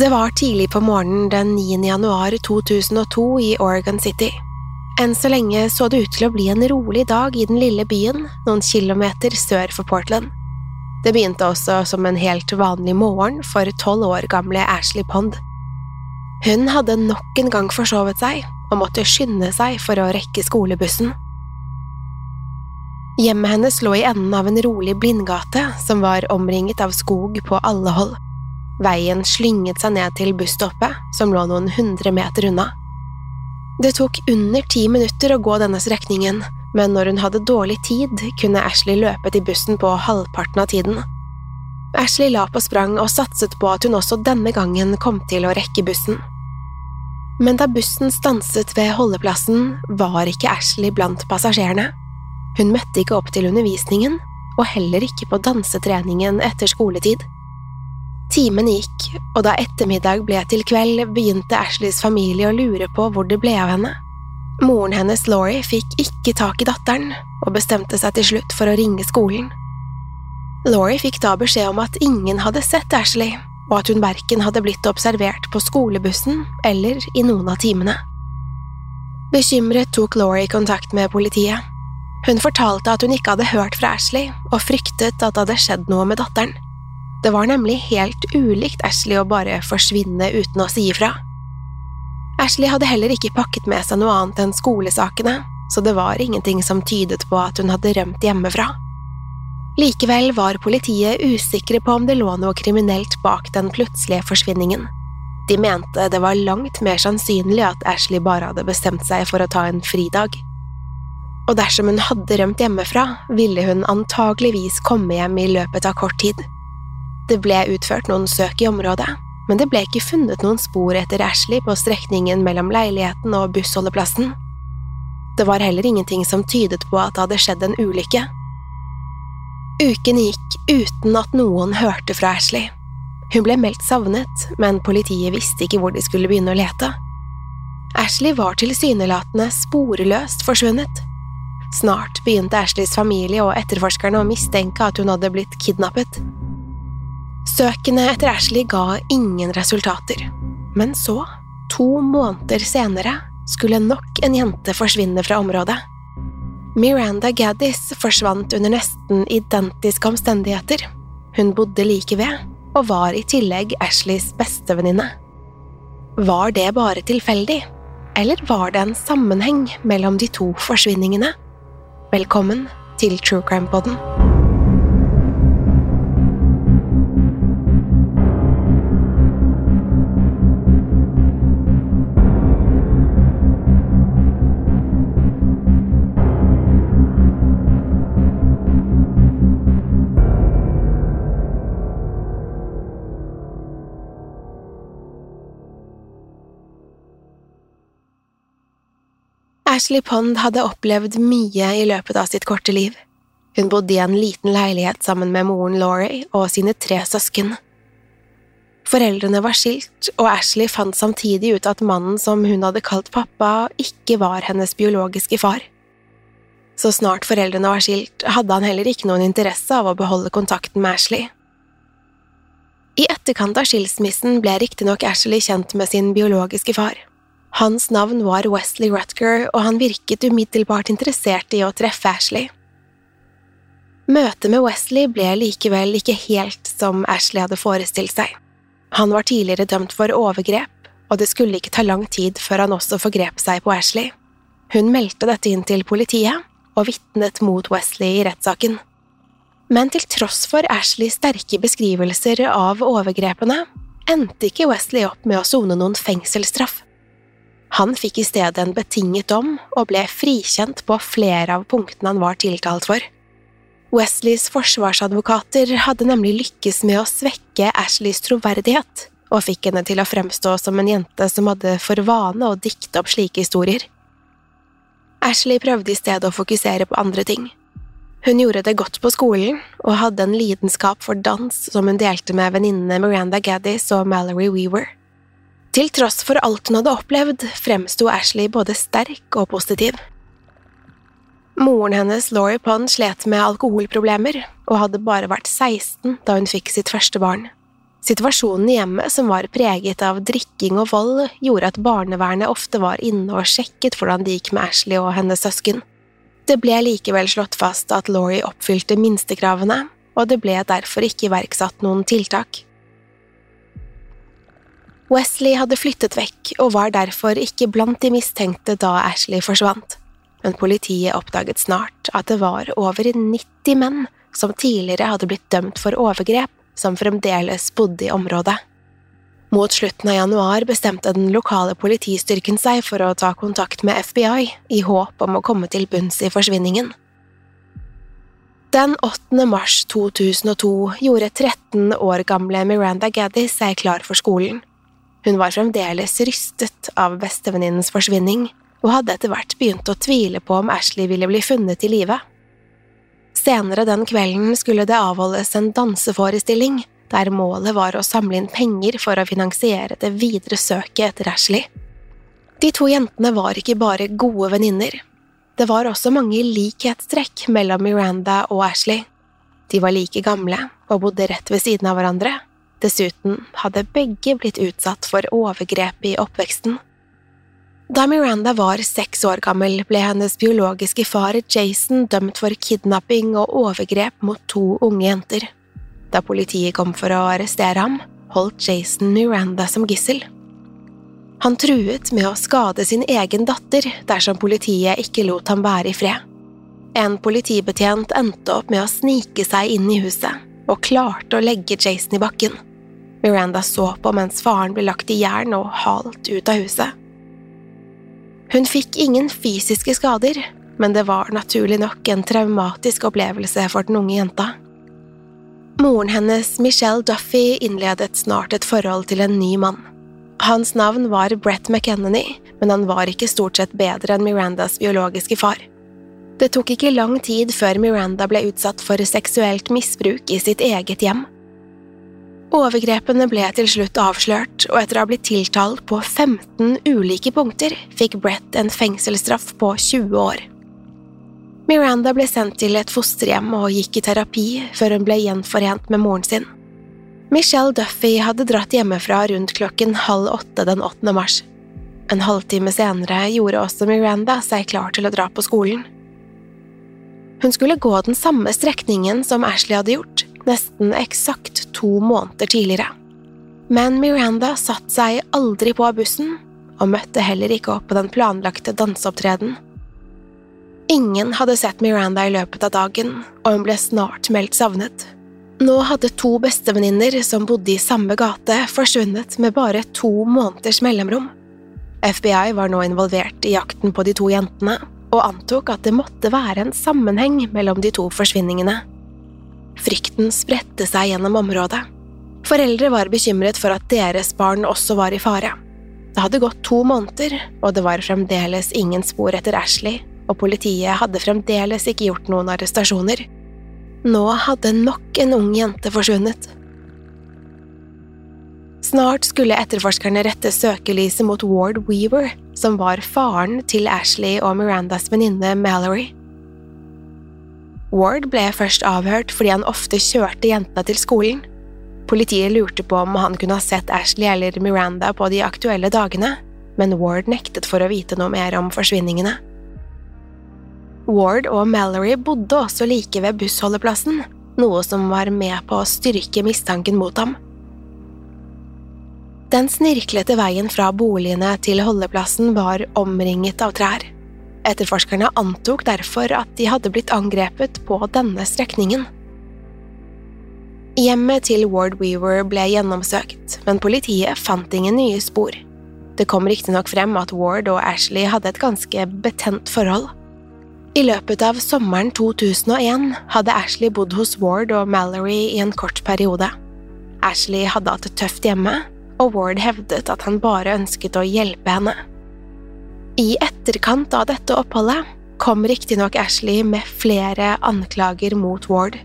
Det var tidlig på morgenen den 9. januar 2002 i Oregon City. Enn så lenge så det ut til å bli en rolig dag i den lille byen noen kilometer sør for Portland. Det begynte også som en helt vanlig morgen for tolv år gamle Ashley Pond. Hun hadde nok en gang forsovet seg og måtte skynde seg for å rekke skolebussen. Hjemmet hennes lå i enden av en rolig blindgate som var omringet av skog på alle hold. Veien slynget seg ned til busstoppet, som lå noen hundre meter unna. Det tok under ti minutter å gå denne strekningen, men når hun hadde dårlig tid, kunne Ashley løpe til bussen på halvparten av tiden. Ashley la på sprang og satset på at hun også denne gangen kom til å rekke bussen. Men da bussen stanset ved holdeplassen, var ikke Ashley blant passasjerene. Hun møtte ikke opp til undervisningen, og heller ikke på dansetreningen etter skoletid. Timen gikk, og da ettermiddag ble til kveld, begynte Ashleys familie å lure på hvor det ble av henne. Moren hennes, Laurie, fikk ikke tak i datteren, og bestemte seg til slutt for å ringe skolen. Laurie fikk da beskjed om at ingen hadde sett Ashley, og at hun verken hadde blitt observert på skolebussen eller i noen av timene. Bekymret tok Laurie kontakt med politiet. Hun fortalte at hun ikke hadde hørt fra Ashley, og fryktet at det hadde skjedd noe med datteren. Det var nemlig helt ulikt Ashley å bare forsvinne uten å si ifra. Ashley hadde heller ikke pakket med seg noe annet enn skolesakene, så det var ingenting som tydet på at hun hadde rømt hjemmefra. Likevel var politiet usikre på om det lå noe kriminelt bak den plutselige forsvinningen. De mente det var langt mer sannsynlig at Ashley bare hadde bestemt seg for å ta en fridag. Og dersom hun hadde rømt hjemmefra, ville hun antageligvis komme hjem i løpet av kort tid. Det ble utført noen søk i området, men det ble ikke funnet noen spor etter Ashley på strekningen mellom leiligheten og bussholdeplassen. Det var heller ingenting som tydet på at det hadde skjedd en ulykke. Uken gikk uten at noen hørte fra Ashley. Hun ble meldt savnet, men politiet visste ikke hvor de skulle begynne å lete. Ashley var tilsynelatende sporløst forsvunnet. Snart begynte Ashleys familie og etterforskerne å mistenke at hun hadde blitt kidnappet. Søkene etter Ashley ga ingen resultater, men så, to måneder senere, skulle nok en jente forsvinne fra området. Miranda Gaddis forsvant under nesten identiske omstendigheter. Hun bodde like ved, og var i tillegg Ashleys bestevenninne. Var det bare tilfeldig, eller var det en sammenheng mellom de to forsvinningene? Velkommen til True Crime Podden. Ashley Pond hadde opplevd mye i løpet av sitt korte liv. Hun bodde i en liten leilighet sammen med moren Laurie og sine tre søsken. Foreldrene var skilt, og Ashley fant samtidig ut at mannen som hun hadde kalt pappa, ikke var hennes biologiske far. Så snart foreldrene var skilt, hadde han heller ikke noen interesse av å beholde kontakten med Ashley. I etterkant av skilsmissen ble riktignok Ashley kjent med sin biologiske far. Hans navn var Wesley Rutger, og han virket umiddelbart interessert i å treffe Ashley. Møtet med Wesley ble likevel ikke helt som Ashley hadde forestilt seg. Han var tidligere dømt for overgrep, og det skulle ikke ta lang tid før han også forgrep seg på Ashley. Hun meldte dette inn til politiet, og vitnet mot Wesley i rettssaken. Men til tross for Ashleys sterke beskrivelser av overgrepene, endte ikke Wesley opp med å sone noen fengselsstraff. Han fikk i stedet en betinget dom og ble frikjent på flere av punktene han var tiltalt for. Wesleys forsvarsadvokater hadde nemlig lykkes med å svekke Ashleys troverdighet, og fikk henne til å fremstå som en jente som hadde for vane å dikte opp slike historier. Ashley prøvde i stedet å fokusere på andre ting. Hun gjorde det godt på skolen, og hadde en lidenskap for dans som hun delte med venninnene Miranda Gaddis og Mallory Weaver. Til tross for alt hun hadde opplevd, fremsto Ashley både sterk og positiv. Moren hennes, Laurie Pond, slet med alkoholproblemer og hadde bare vært 16 da hun fikk sitt første barn. Situasjonen i hjemmet, som var preget av drikking og vold, gjorde at barnevernet ofte var inne og sjekket hvordan det gikk med Ashley og hennes søsken. Det ble likevel slått fast at Laurie oppfylte minstekravene, og det ble derfor ikke iverksatt noen tiltak. Wesley hadde flyttet vekk og var derfor ikke blant de mistenkte da Ashley forsvant, men politiet oppdaget snart at det var over 90 menn som tidligere hadde blitt dømt for overgrep, som fremdeles bodde i området. Mot slutten av januar bestemte den lokale politistyrken seg for å ta kontakt med FBI i håp om å komme til bunns i forsvinningen. Den 8. mars 2002 gjorde 13 år gamle Miranda Gaddis seg klar for skolen. Hun var fremdeles rystet av bestevenninnens forsvinning, og hadde etter hvert begynt å tvile på om Ashley ville bli funnet i live. Senere den kvelden skulle det avholdes en danseforestilling, der målet var å samle inn penger for å finansiere det videre søket etter Ashley. De to jentene var ikke bare gode venninner. Det var også mange likhetstrekk mellom Miranda og Ashley. De var like gamle og bodde rett ved siden av hverandre, Dessuten hadde begge blitt utsatt for overgrep i oppveksten. Da Miranda var seks år gammel, ble hennes biologiske far Jason dømt for kidnapping og overgrep mot to unge jenter. Da politiet kom for å arrestere ham, holdt Jason Miranda som gissel. Han truet med å skade sin egen datter dersom politiet ikke lot ham være i fred. En politibetjent endte opp med å snike seg inn i huset, og klarte å legge Jason i bakken. Miranda så på mens faren ble lagt i jern og halt ut av huset. Hun fikk ingen fysiske skader, men det var naturlig nok en traumatisk opplevelse for den unge jenta. Moren hennes, Michelle Duffy, innledet snart et forhold til en ny mann. Hans navn var Brett McEnany, men han var ikke stort sett bedre enn Mirandas biologiske far. Det tok ikke lang tid før Miranda ble utsatt for seksuelt misbruk i sitt eget hjem. Overgrepene ble til slutt avslørt, og etter å ha blitt tiltalt på 15 ulike punkter, fikk Brett en fengselsstraff på 20 år. Miranda ble sendt til et fosterhjem og gikk i terapi før hun ble gjenforent med moren sin. Michelle Duffy hadde dratt hjemmefra rundt klokken halv åtte den 8. mars. En halvtime senere gjorde også Miranda seg klar til å dra på skolen. Hun skulle gå den samme strekningen som Ashley hadde gjort, nesten eksakt to måneder tidligere. Men Miranda satte seg aldri på bussen, og møtte heller ikke opp på den planlagte danseopptreden. Ingen hadde sett Miranda i løpet av dagen, og hun ble snart meldt savnet. Nå hadde to bestevenninner som bodde i samme gate, forsvunnet med bare to måneders mellomrom. FBI var nå involvert i jakten på de to jentene, og antok at det måtte være en sammenheng mellom de to forsvinningene. Frykten spredte seg gjennom området. Foreldre var bekymret for at deres barn også var i fare. Det hadde gått to måneder, og det var fremdeles ingen spor etter Ashley, og politiet hadde fremdeles ikke gjort noen arrestasjoner. Nå hadde nok en ung jente forsvunnet. Snart skulle etterforskerne rette søkelyset mot Ward Weaver, som var faren til Ashley og Mirandas venninne Mallory. Ward ble først avhørt fordi han ofte kjørte jentene til skolen. Politiet lurte på om han kunne ha sett Ashley eller Miranda på de aktuelle dagene, men Ward nektet for å vite noe mer om forsvinningene. Ward og Mallory bodde også like ved bussholdeplassen, noe som var med på å styrke mistanken mot ham. Den snirklete veien fra boligene til holdeplassen var omringet av trær. Etterforskerne antok derfor at de hadde blitt angrepet på denne strekningen. Hjemmet til Ward Weaver ble gjennomsøkt, men politiet fant ingen nye spor. Det kom riktignok frem at Ward og Ashley hadde et ganske betent forhold. I løpet av sommeren 2001 hadde Ashley bodd hos Ward og Mallory i en kort periode. Ashley hadde hatt det tøft hjemme, og Ward hevdet at han bare ønsket å hjelpe henne. I etterkant av dette oppholdet kom riktignok Ashley med flere anklager mot Ward.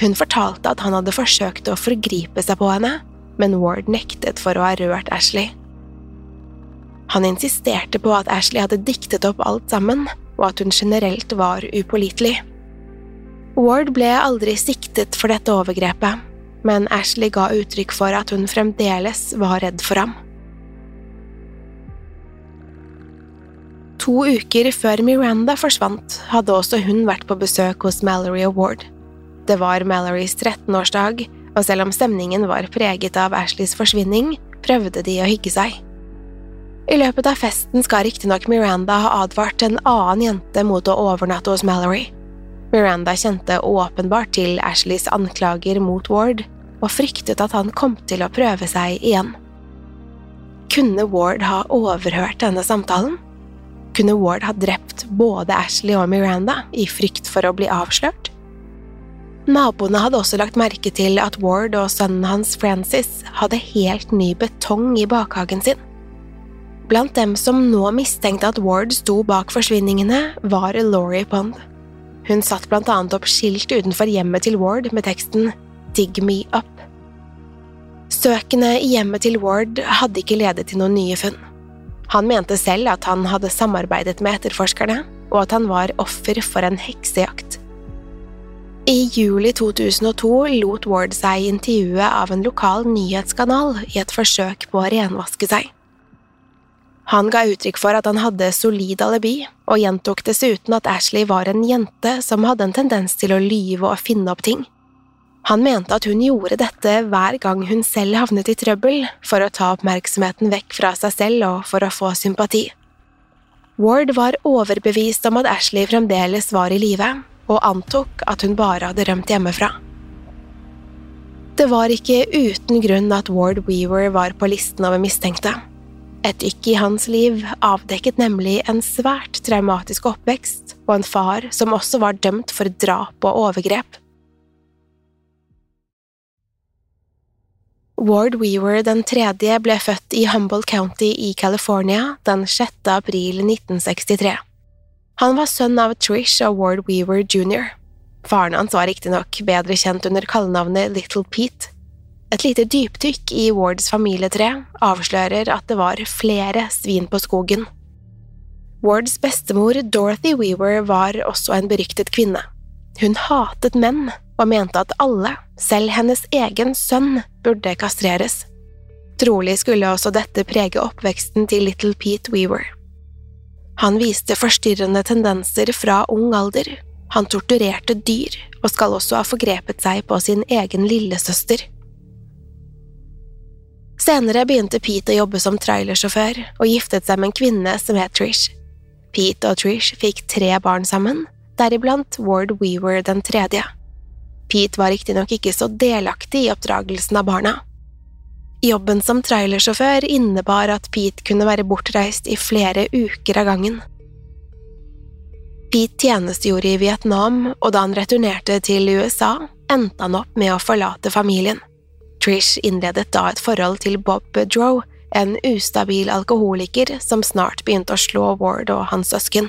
Hun fortalte at han hadde forsøkt å forgripe seg på henne, men Ward nektet for å ha rørt Ashley. Han insisterte på at Ashley hadde diktet opp alt sammen, og at hun generelt var upålitelig. Ward ble aldri siktet for dette overgrepet, men Ashley ga uttrykk for at hun fremdeles var redd for ham. To uker før Miranda forsvant, hadde også hun vært på besøk hos Mallory Award. Det var Malorys 13-årsdag, og selv om stemningen var preget av Ashleys forsvinning, prøvde de å hygge seg. I løpet av festen skal riktignok Miranda ha advart en annen jente mot å overnatte hos Mallory. Miranda kjente åpenbart til Ashleys anklager mot Ward, og fryktet at han kom til å prøve seg igjen. Kunne Ward ha overhørt denne samtalen? Kunne Ward ha drept både Ashley og Miranda i frykt for å bli avslørt? Naboene hadde også lagt merke til at Ward og sønnen hans Francis hadde helt ny betong i bakhagen sin. Blant dem som nå mistenkte at Ward sto bak forsvinningene, var Laurie Pond. Hun satt blant annet opp skilt utenfor hjemmet til Ward med teksten Dig me up. Søkene i hjemmet til Ward hadde ikke ledet til noen nye funn. Han mente selv at han hadde samarbeidet med etterforskerne, og at han var offer for en heksejakt. I juli 2002 lot Ward seg intervjue av en lokal nyhetskanal i et forsøk på å renvaske seg. Han ga uttrykk for at han hadde solid alibi, og gjentok dessuten at Ashley var en jente som hadde en tendens til å lyve og finne opp ting. Han mente at hun gjorde dette hver gang hun selv havnet i trøbbel, for å ta oppmerksomheten vekk fra seg selv og for å få sympati. Ward var overbevist om at Ashley fremdeles var i live, og antok at hun bare hadde rømt hjemmefra. Det var ikke uten grunn at Ward Weaver var på listen over mistenkte. Et dykk i hans liv avdekket nemlig en svært traumatisk oppvekst og en far som også var dømt for drap og overgrep. Ward Weaver den tredje ble født i Humboldt County i California den 6. april 1963. Han var sønn av Trish og Ward Weaver jr. Faren hans var riktignok bedre kjent under kallenavnet Little Pete. Et lite dypdykk i Wards familietre avslører at det var flere svin på skogen. Wards bestemor Dorothy Weaver var også en beryktet kvinne. Hun hatet menn og mente at alle, selv hennes egen sønn, burde kastreres. Trolig skulle også dette prege oppveksten til Little Pete Weaver. Han viste forstyrrende tendenser fra ung alder, han torturerte dyr og skal også ha forgrepet seg på sin egen lillesøster. Senere begynte Pete å jobbe som trailersjåfør og giftet seg med en kvinne som het Trish. Pete og Trish fikk tre barn sammen, deriblant Ward Weaver den tredje. Pete var riktignok ikke så delaktig i oppdragelsen av barna. Jobben som trailersjåfør innebar at Pete kunne være bortreist i flere uker av gangen. Pete tjenestegjorde i Vietnam, og da han returnerte til USA, endte han opp med å forlate familien. Trish innledet da et forhold til Bob Bedrow, en ustabil alkoholiker som snart begynte å slå Ward og hans søsken.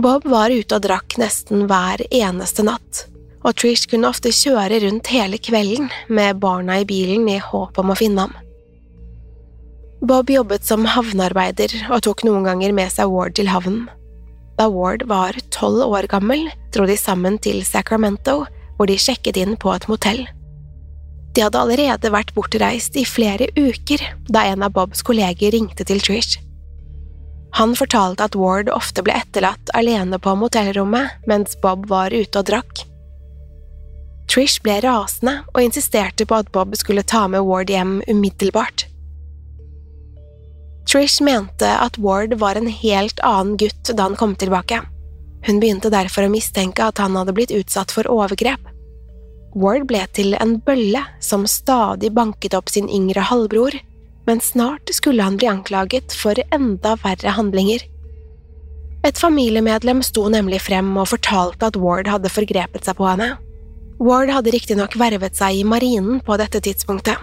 Bob var ute og drakk nesten hver eneste natt, og Trish kunne ofte kjøre rundt hele kvelden med barna i bilen i håp om å finne ham. Bob jobbet som havnearbeider og tok noen ganger med seg Ward til havnen. Da Ward var tolv år gammel, dro de sammen til Sacramento, hvor de sjekket inn på et motell. De hadde allerede vært bortreist i flere uker da en av Bobs kolleger ringte til Trish. Han fortalte at Ward ofte ble etterlatt alene på motellrommet mens Bob var ute og drakk. Trish ble rasende og insisterte på at Bob skulle ta med Ward hjem umiddelbart. Trish mente at Ward var en helt annen gutt da han kom tilbake. Hun begynte derfor å mistenke at han hadde blitt utsatt for overgrep. Ward ble til en bølle som stadig banket opp sin yngre halvbror, men snart skulle han bli anklaget for enda verre handlinger. Et familiemedlem sto nemlig frem og fortalte at Ward hadde forgrepet seg på henne. Ward hadde riktignok vervet seg i marinen på dette tidspunktet.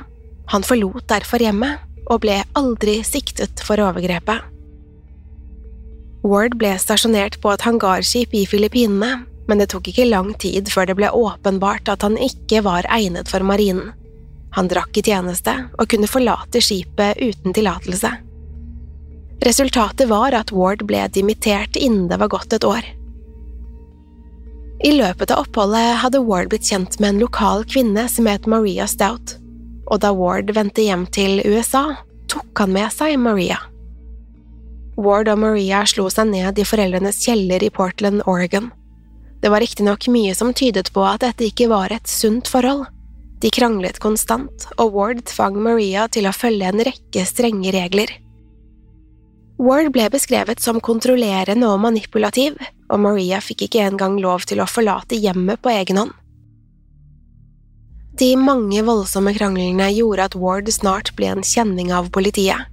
Han forlot derfor hjemmet og ble aldri siktet for overgrepet. Ward ble stasjonert på et hangarskip i Filippinene, men det tok ikke lang tid før det ble åpenbart at han ikke var egnet for marinen. Han drakk i tjeneste og kunne forlate skipet uten tillatelse. Resultatet var at Ward ble dimittert innen det var gått et år. I løpet av oppholdet hadde Ward blitt kjent med en lokal kvinne som het Maria Stout og da Ward vendte hjem til USA, tok han med seg Maria. Ward og Maria slo seg ned i foreldrenes kjeller i Portland, Oregon. Det var riktignok mye som tydet på at dette ikke var et sunt forhold. De kranglet konstant, og Ward tvang Maria til å følge en rekke strenge regler. Ward ble beskrevet som kontrollerende og manipulativ, og Maria fikk ikke engang lov til å forlate hjemmet på egen hånd. De mange voldsomme kranglene gjorde at Ward snart ble en kjenning av politiet.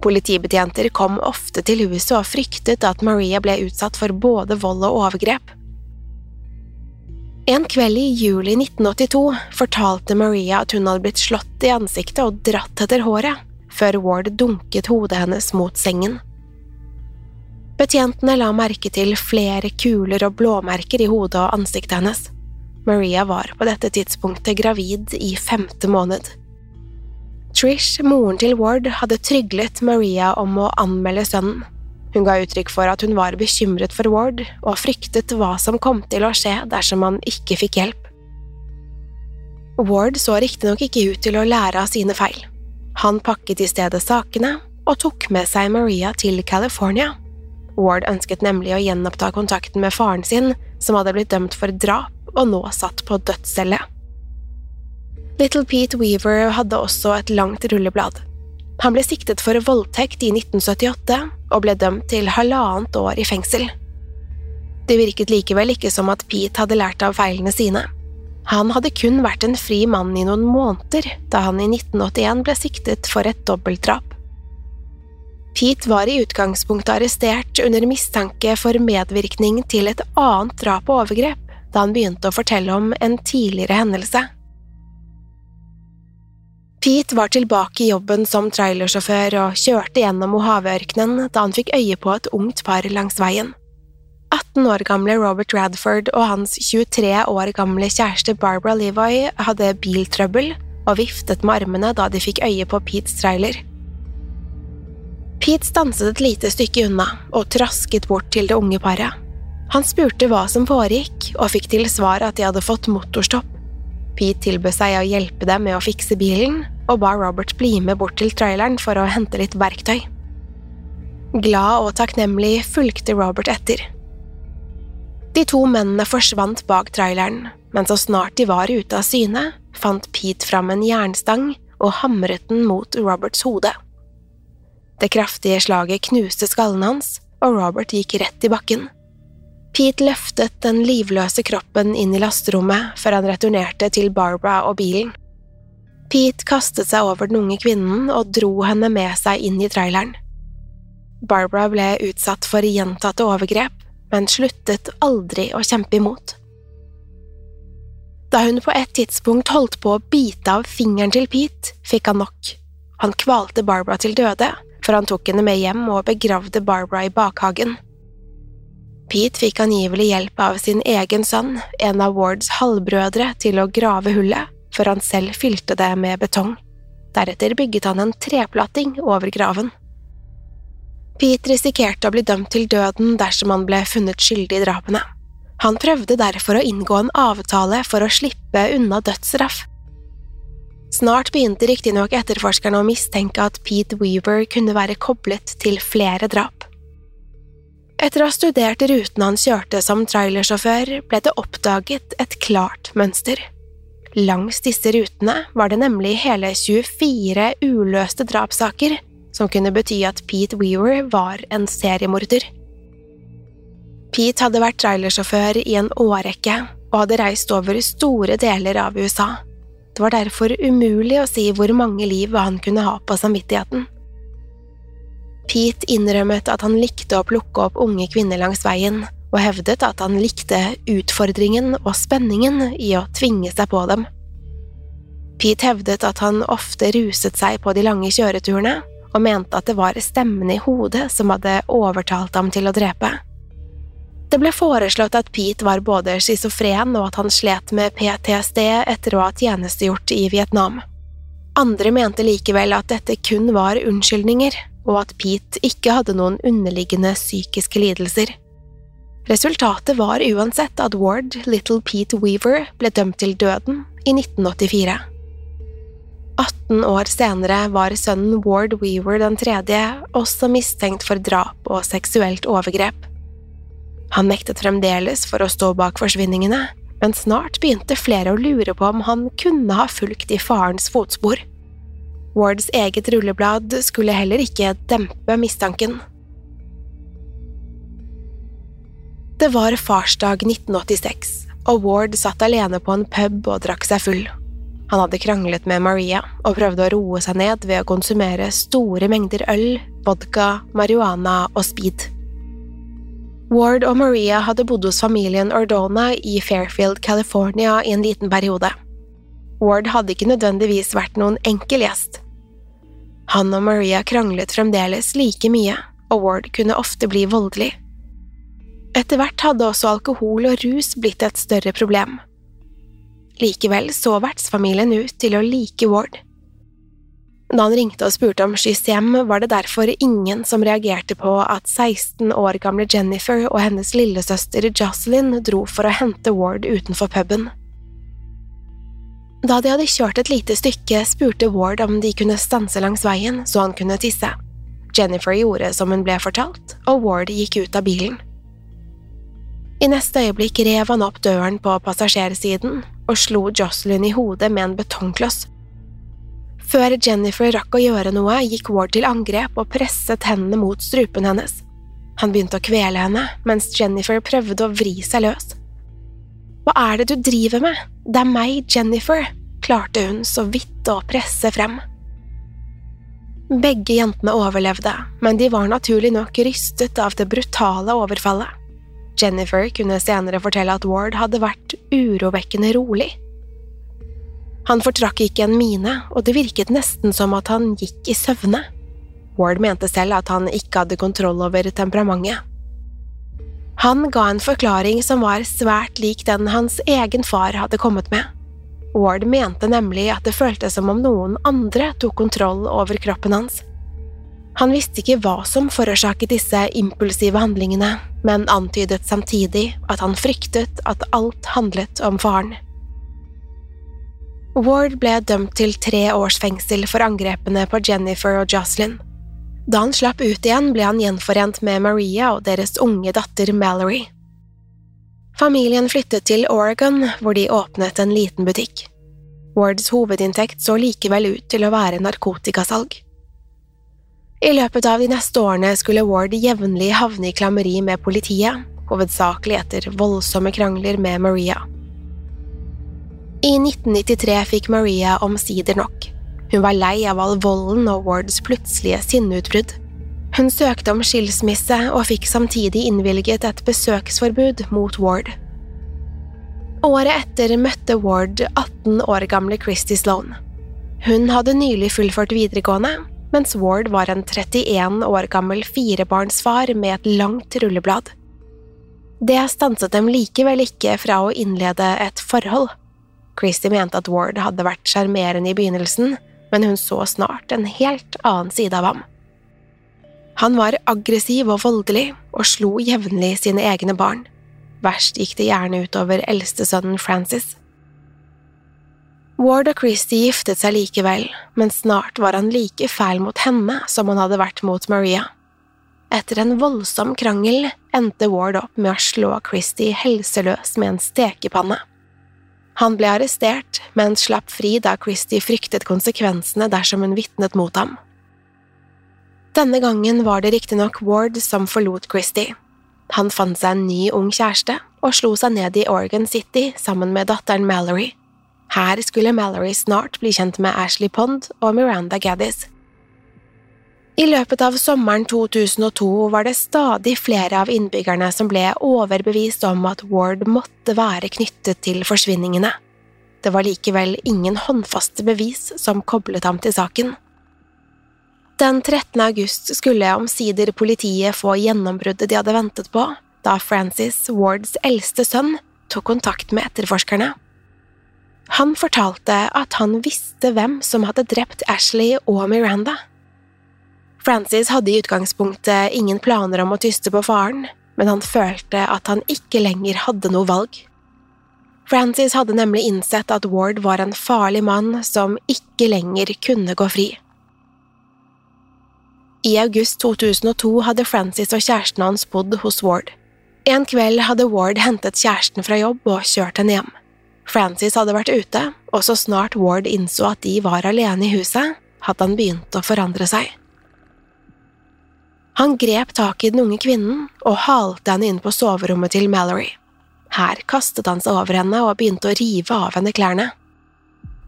Politibetjenter kom ofte til huset og fryktet at Maria ble utsatt for både vold og overgrep. En kveld i juli 1982 fortalte Maria at hun hadde blitt slått i ansiktet og dratt etter håret, før Ward dunket hodet hennes mot sengen. Betjentene la merke til flere kuler og blåmerker i hodet og ansiktet hennes. Maria var på dette tidspunktet gravid i femte måned. Trish, moren til Ward, hadde tryglet Maria om å anmelde sønnen. Hun ga uttrykk for at hun var bekymret for Ward og fryktet hva som kom til å skje dersom han ikke fikk hjelp. Ward så riktignok ikke ut til å lære av sine feil. Han pakket i stedet sakene og tok med seg Maria til California. Ward ønsket nemlig å gjenoppta kontakten med faren sin, som hadde blitt dømt for drap og nå satt på dødscelle. Little Pete Weaver hadde også et langt rulleblad. Han ble siktet for voldtekt i 1978 og ble dømt til halvannet år i fengsel. Det virket likevel ikke som at Pete hadde lært av feilene sine. Han hadde kun vært en fri mann i noen måneder da han i 1981 ble siktet for et dobbeltdrap. Pete var i utgangspunktet arrestert under mistanke for medvirkning til et annet drap og overgrep, da han begynte å fortelle om en tidligere hendelse. Pete var tilbake i jobben som trailersjåfør og kjørte gjennom Mohaveørkenen da han fikk øye på et ungt par langs veien. 18 år gamle Robert Radford og hans 23 år gamle kjæreste Barbara Levoy hadde biltrøbbel og viftet med armene da de fikk øye på Petes trailer. Pete stanset et lite stykke unna og trasket bort til det unge paret. Han spurte hva som foregikk, og fikk til svar at de hadde fått motorstopp. Pete tilbød seg å hjelpe dem med å fikse bilen, og ba Robert bli med bort til traileren for å hente litt verktøy. Glad og takknemlig fulgte Robert etter. De to mennene forsvant bak traileren, men så snart de var ute av syne, fant Pete fram en jernstang og hamret den mot Roberts hode. Det kraftige slaget knuste skallen hans, og Robert gikk rett i bakken. Pete løftet den livløse kroppen inn i lasterommet før han returnerte til Barbara og bilen. Pete kastet seg over den unge kvinnen og dro henne med seg inn i traileren. Barbara ble utsatt for gjentatte overgrep, men sluttet aldri å kjempe imot. Da hun på et tidspunkt holdt på å bite av fingeren til Pete, fikk han nok. Han kvalte Barbara til døde, for han tok henne med hjem og begravde Barbara i bakhagen. Pete fikk angivelig hjelp av sin egen sønn, en av Wards halvbrødre, til å grave hullet, før han selv fylte det med betong. Deretter bygget han en treplatting over graven. Pete risikerte å bli dømt til døden dersom han ble funnet skyldig i drapene. Han prøvde derfor å inngå en avtale for å slippe unna dødsstraff. Snart begynte riktignok etterforskerne å mistenke at Pete Weaver kunne være koblet til flere drap. Etter å ha studert ruten han kjørte som trailersjåfør, ble det oppdaget et klart mønster. Langs disse rutene var det nemlig hele 24 uløste drapssaker, som kunne bety at Pete Weaver var en seriemorder. Pete hadde vært trailersjåfør i en årrekke og hadde reist over store deler av USA. Det var derfor umulig å si hvor mange liv han kunne ha på samvittigheten. Pete innrømmet at han likte å plukke opp unge kvinner langs veien, og hevdet at han likte utfordringen og spenningen i å tvinge seg på dem. Pete hevdet at han ofte ruset seg på de lange kjøreturene, og mente at det var stemmen i hodet som hadde overtalt ham til å drepe. Det ble foreslått at Pete var både schizofren og at han slet med PTSD etter å ha tjenestegjort i Vietnam. Andre mente likevel at dette kun var unnskyldninger, og at Pete ikke hadde noen underliggende psykiske lidelser. Resultatet var uansett at Ward, Little Pete Weaver, ble dømt til døden i 1984. 18 år senere var sønnen Ward Weaver den tredje også mistenkt for drap og seksuelt overgrep. Han nektet fremdeles for å stå bak forsvinningene, men snart begynte flere å lure på om han kunne ha fulgt i farens fotspor. Wards eget rulleblad skulle heller ikke dempe mistanken. Det var farsdag 1986, og Ward satt alene på en pub og drakk seg full. Han hadde kranglet med Maria og prøvde å roe seg ned ved å konsumere store mengder øl, vodka, marihuana og speed. Ward og Maria hadde bodd hos familien Ordona i Fairfield, California i en liten periode. Ward hadde ikke nødvendigvis vært noen enkel gjest. Han og Maria kranglet fremdeles like mye, og Ward kunne ofte bli voldelig. Etter hvert hadde også alkohol og rus blitt et større problem. Likevel så vertsfamilien ut til å like Ward. Da han ringte og spurte om skyss hjem, var det derfor ingen som reagerte på at 16 år gamle Jennifer og hennes lillesøster Jocelyn dro for å hente Ward utenfor puben. Da de hadde kjørt et lite stykke, spurte Ward om de kunne stanse langs veien så han kunne tisse. Jennifer gjorde som hun ble fortalt, og Ward gikk ut av bilen. I neste øyeblikk rev han opp døren på passasjersiden og slo Jocelyn i hodet med en betongkloss. Før Jennifer rakk å gjøre noe, gikk Ward til angrep og presset hendene mot strupen hennes. Han begynte å kvele henne, mens Jennifer prøvde å vri seg løs. Hva er det du driver med? Det er meg, Jennifer, klarte hun så vidt å presse frem. Begge jentene overlevde, men de var naturlig nok rystet av det brutale overfallet. Jennifer kunne senere fortelle at Ward hadde vært urovekkende rolig. Han fortrakk ikke en mine, og det virket nesten som at han gikk i søvne. Ward mente selv at han ikke hadde kontroll over temperamentet. Han ga en forklaring som var svært lik den hans egen far hadde kommet med. Ward mente nemlig at det føltes som om noen andre tok kontroll over kroppen hans. Han visste ikke hva som forårsaket disse impulsive handlingene, men antydet samtidig at han fryktet at alt handlet om faren. Ward ble dømt til tre års fengsel for angrepene på Jennifer og Jocelyn. Da han slapp ut igjen, ble han gjenforent med Maria og deres unge datter Mallory. Familien flyttet til Oregon, hvor de åpnet en liten butikk. Wards hovedinntekt så likevel ut til å være narkotikasalg. I løpet av de neste årene skulle Ward jevnlig havne i klammeri med politiet, hovedsakelig etter voldsomme krangler med Maria. I 1993 fikk Maria omsider nok. Hun var lei av all volden og Wards plutselige sinneutbrudd. Hun søkte om skilsmisse og fikk samtidig innvilget et besøksforbud mot Ward. Året etter møtte Ward 18 år gamle Christy Sloan. Hun hadde nylig fullført videregående, mens Ward var en 31 år gammel firebarnsfar med et langt rulleblad. Det stanset dem likevel ikke fra å innlede et forhold. Christie mente at Ward hadde vært sjarmerende i begynnelsen, men hun så snart en helt annen side av ham. Han var aggressiv og voldelig, og slo jevnlig sine egne barn. Verst gikk det gjerne utover eldstesønnen Francis. Ward og Christie giftet seg likevel, men snart var han like fæl mot henne som han hadde vært mot Maria. Etter en voldsom krangel endte Ward opp med å slå Christie helseløs med en stekepanne. Han ble arrestert, men slapp fri da Christie fryktet konsekvensene dersom hun vitnet mot ham. Denne gangen var det riktignok Ward som forlot Christie. Han fant seg en ny ung kjæreste og slo seg ned i Oregon City sammen med datteren Mallory. Her skulle Mallory snart bli kjent med Ashley Pond og Miranda Gaddis. I løpet av sommeren 2002 var det stadig flere av innbyggerne som ble overbevist om at Ward måtte være knyttet til forsvinningene. Det var likevel ingen håndfaste bevis som koblet ham til saken. Den 13. august skulle omsider politiet få gjennombruddet de hadde ventet på, da Francis, Wards eldste sønn, tok kontakt med etterforskerne. Han fortalte at han visste hvem som hadde drept Ashley og Miranda. Francis hadde i utgangspunktet ingen planer om å tyste på faren, men han følte at han ikke lenger hadde noe valg. Francis hadde nemlig innsett at Ward var en farlig mann som ikke lenger kunne gå fri. I august 2002 hadde Francis og kjæresten hans bodd hos Ward. En kveld hadde Ward hentet kjæresten fra jobb og kjørt henne hjem. Francis hadde vært ute, og så snart Ward innså at de var alene i huset, hadde han begynt å forandre seg. Han grep tak i den unge kvinnen og halte henne inn på soverommet til Mallory. Her kastet han seg over henne og begynte å rive av henne klærne.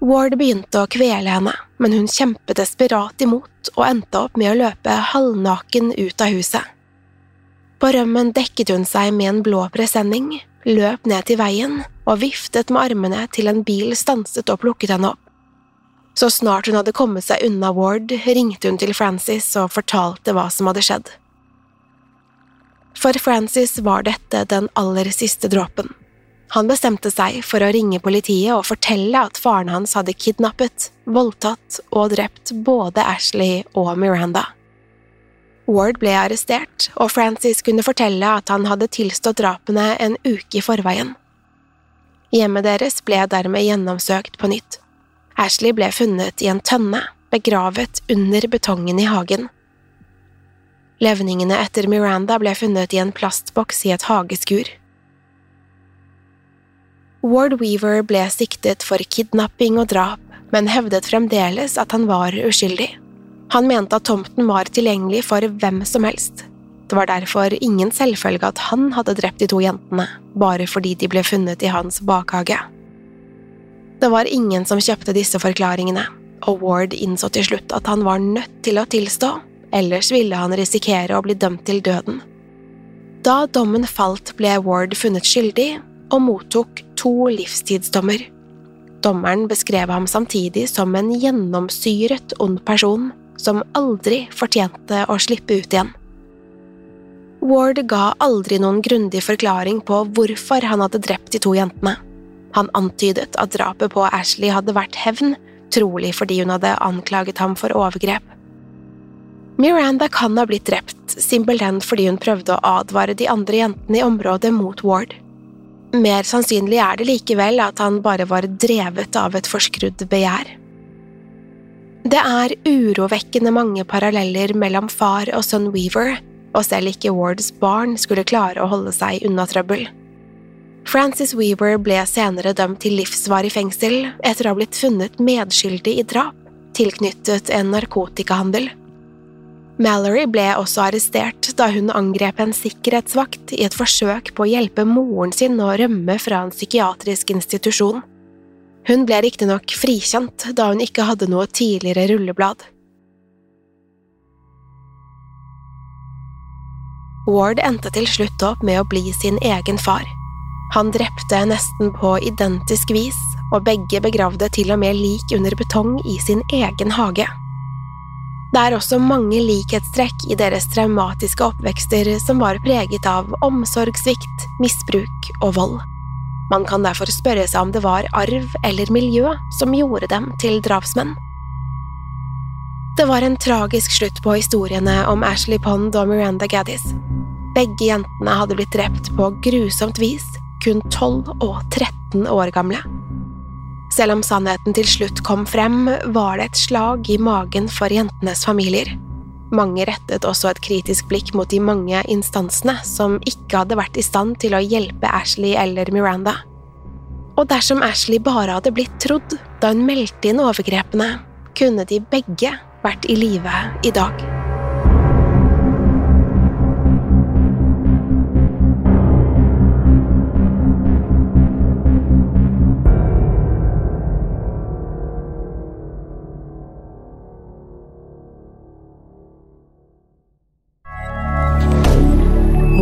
Ward begynte å kvele henne, men hun kjempet desperat imot og endte opp med å løpe halvnaken ut av huset. På rømmen dekket hun seg med en blå presenning, løp ned til veien og viftet med armene til en bil stanset og plukket henne opp. Så snart hun hadde kommet seg unna Ward, ringte hun til Francis og fortalte hva som hadde skjedd. For Francis var dette den aller siste dråpen. Han bestemte seg for å ringe politiet og fortelle at faren hans hadde kidnappet, voldtatt og drept både Ashley og Miranda. Ward ble arrestert, og Francis kunne fortelle at han hadde tilstått drapene en uke i forveien. Hjemmet deres ble dermed gjennomsøkt på nytt. Ashley ble funnet i en tønne, begravet under betongen i hagen. Levningene etter Miranda ble funnet i en plastboks i et hageskur. Ward Weaver ble siktet for kidnapping og drap, men hevdet fremdeles at han var uskyldig. Han mente at tomten var tilgjengelig for hvem som helst. Det var derfor ingen selvfølge at han hadde drept de to jentene, bare fordi de ble funnet i hans bakhage. Det var ingen som kjøpte disse forklaringene, og Ward innså til slutt at han var nødt til å tilstå, ellers ville han risikere å bli dømt til døden. Da dommen falt, ble Ward funnet skyldig og mottok to livstidsdommer. Dommeren beskrev ham samtidig som en gjennomsyret ond person som aldri fortjente å slippe ut igjen. Ward ga aldri noen grundig forklaring på hvorfor han hadde drept de to jentene. Han antydet at drapet på Ashley hadde vært hevn, trolig fordi hun hadde anklaget ham for overgrep. Miranda kan ha blitt drept simpelthen fordi hun prøvde å advare de andre jentene i området mot Ward. Mer sannsynlig er det likevel at han bare var drevet av et forskrudd begjær. Det er urovekkende mange paralleller mellom far og sønn Weaver, og selv ikke Wards barn skulle klare å holde seg unna trøbbel. Francis Weaver ble senere dømt til livsvarig fengsel etter å ha blitt funnet medskyldig i drap tilknyttet en narkotikahandel. Mallory ble også arrestert da hun angrep en sikkerhetsvakt i et forsøk på å hjelpe moren sin å rømme fra en psykiatrisk institusjon. Hun ble riktignok frikjent da hun ikke hadde noe tidligere rulleblad. Ward endte til slutt opp med å bli sin egen far. Han drepte nesten på identisk vis, og begge begravde til og med lik under betong i sin egen hage. Det er også mange likhetstrekk i deres traumatiske oppvekster som var preget av omsorgssvikt, misbruk og vold. Man kan derfor spørre seg om det var arv eller miljø som gjorde dem til drapsmenn. Det var en tragisk slutt på historiene om Ashley Pond og Miranda Gaddis. Begge jentene hadde blitt drept på grusomt vis, kun 12 og 13 år gamle. Selv om sannheten til slutt kom frem, var det et slag i magen for jentenes familier. Mange rettet også et kritisk blikk mot de mange instansene som ikke hadde vært i stand til å hjelpe Ashley eller Miranda. Og dersom Ashley bare hadde blitt trodd da hun meldte inn overgrepene, kunne de begge vært i live i dag.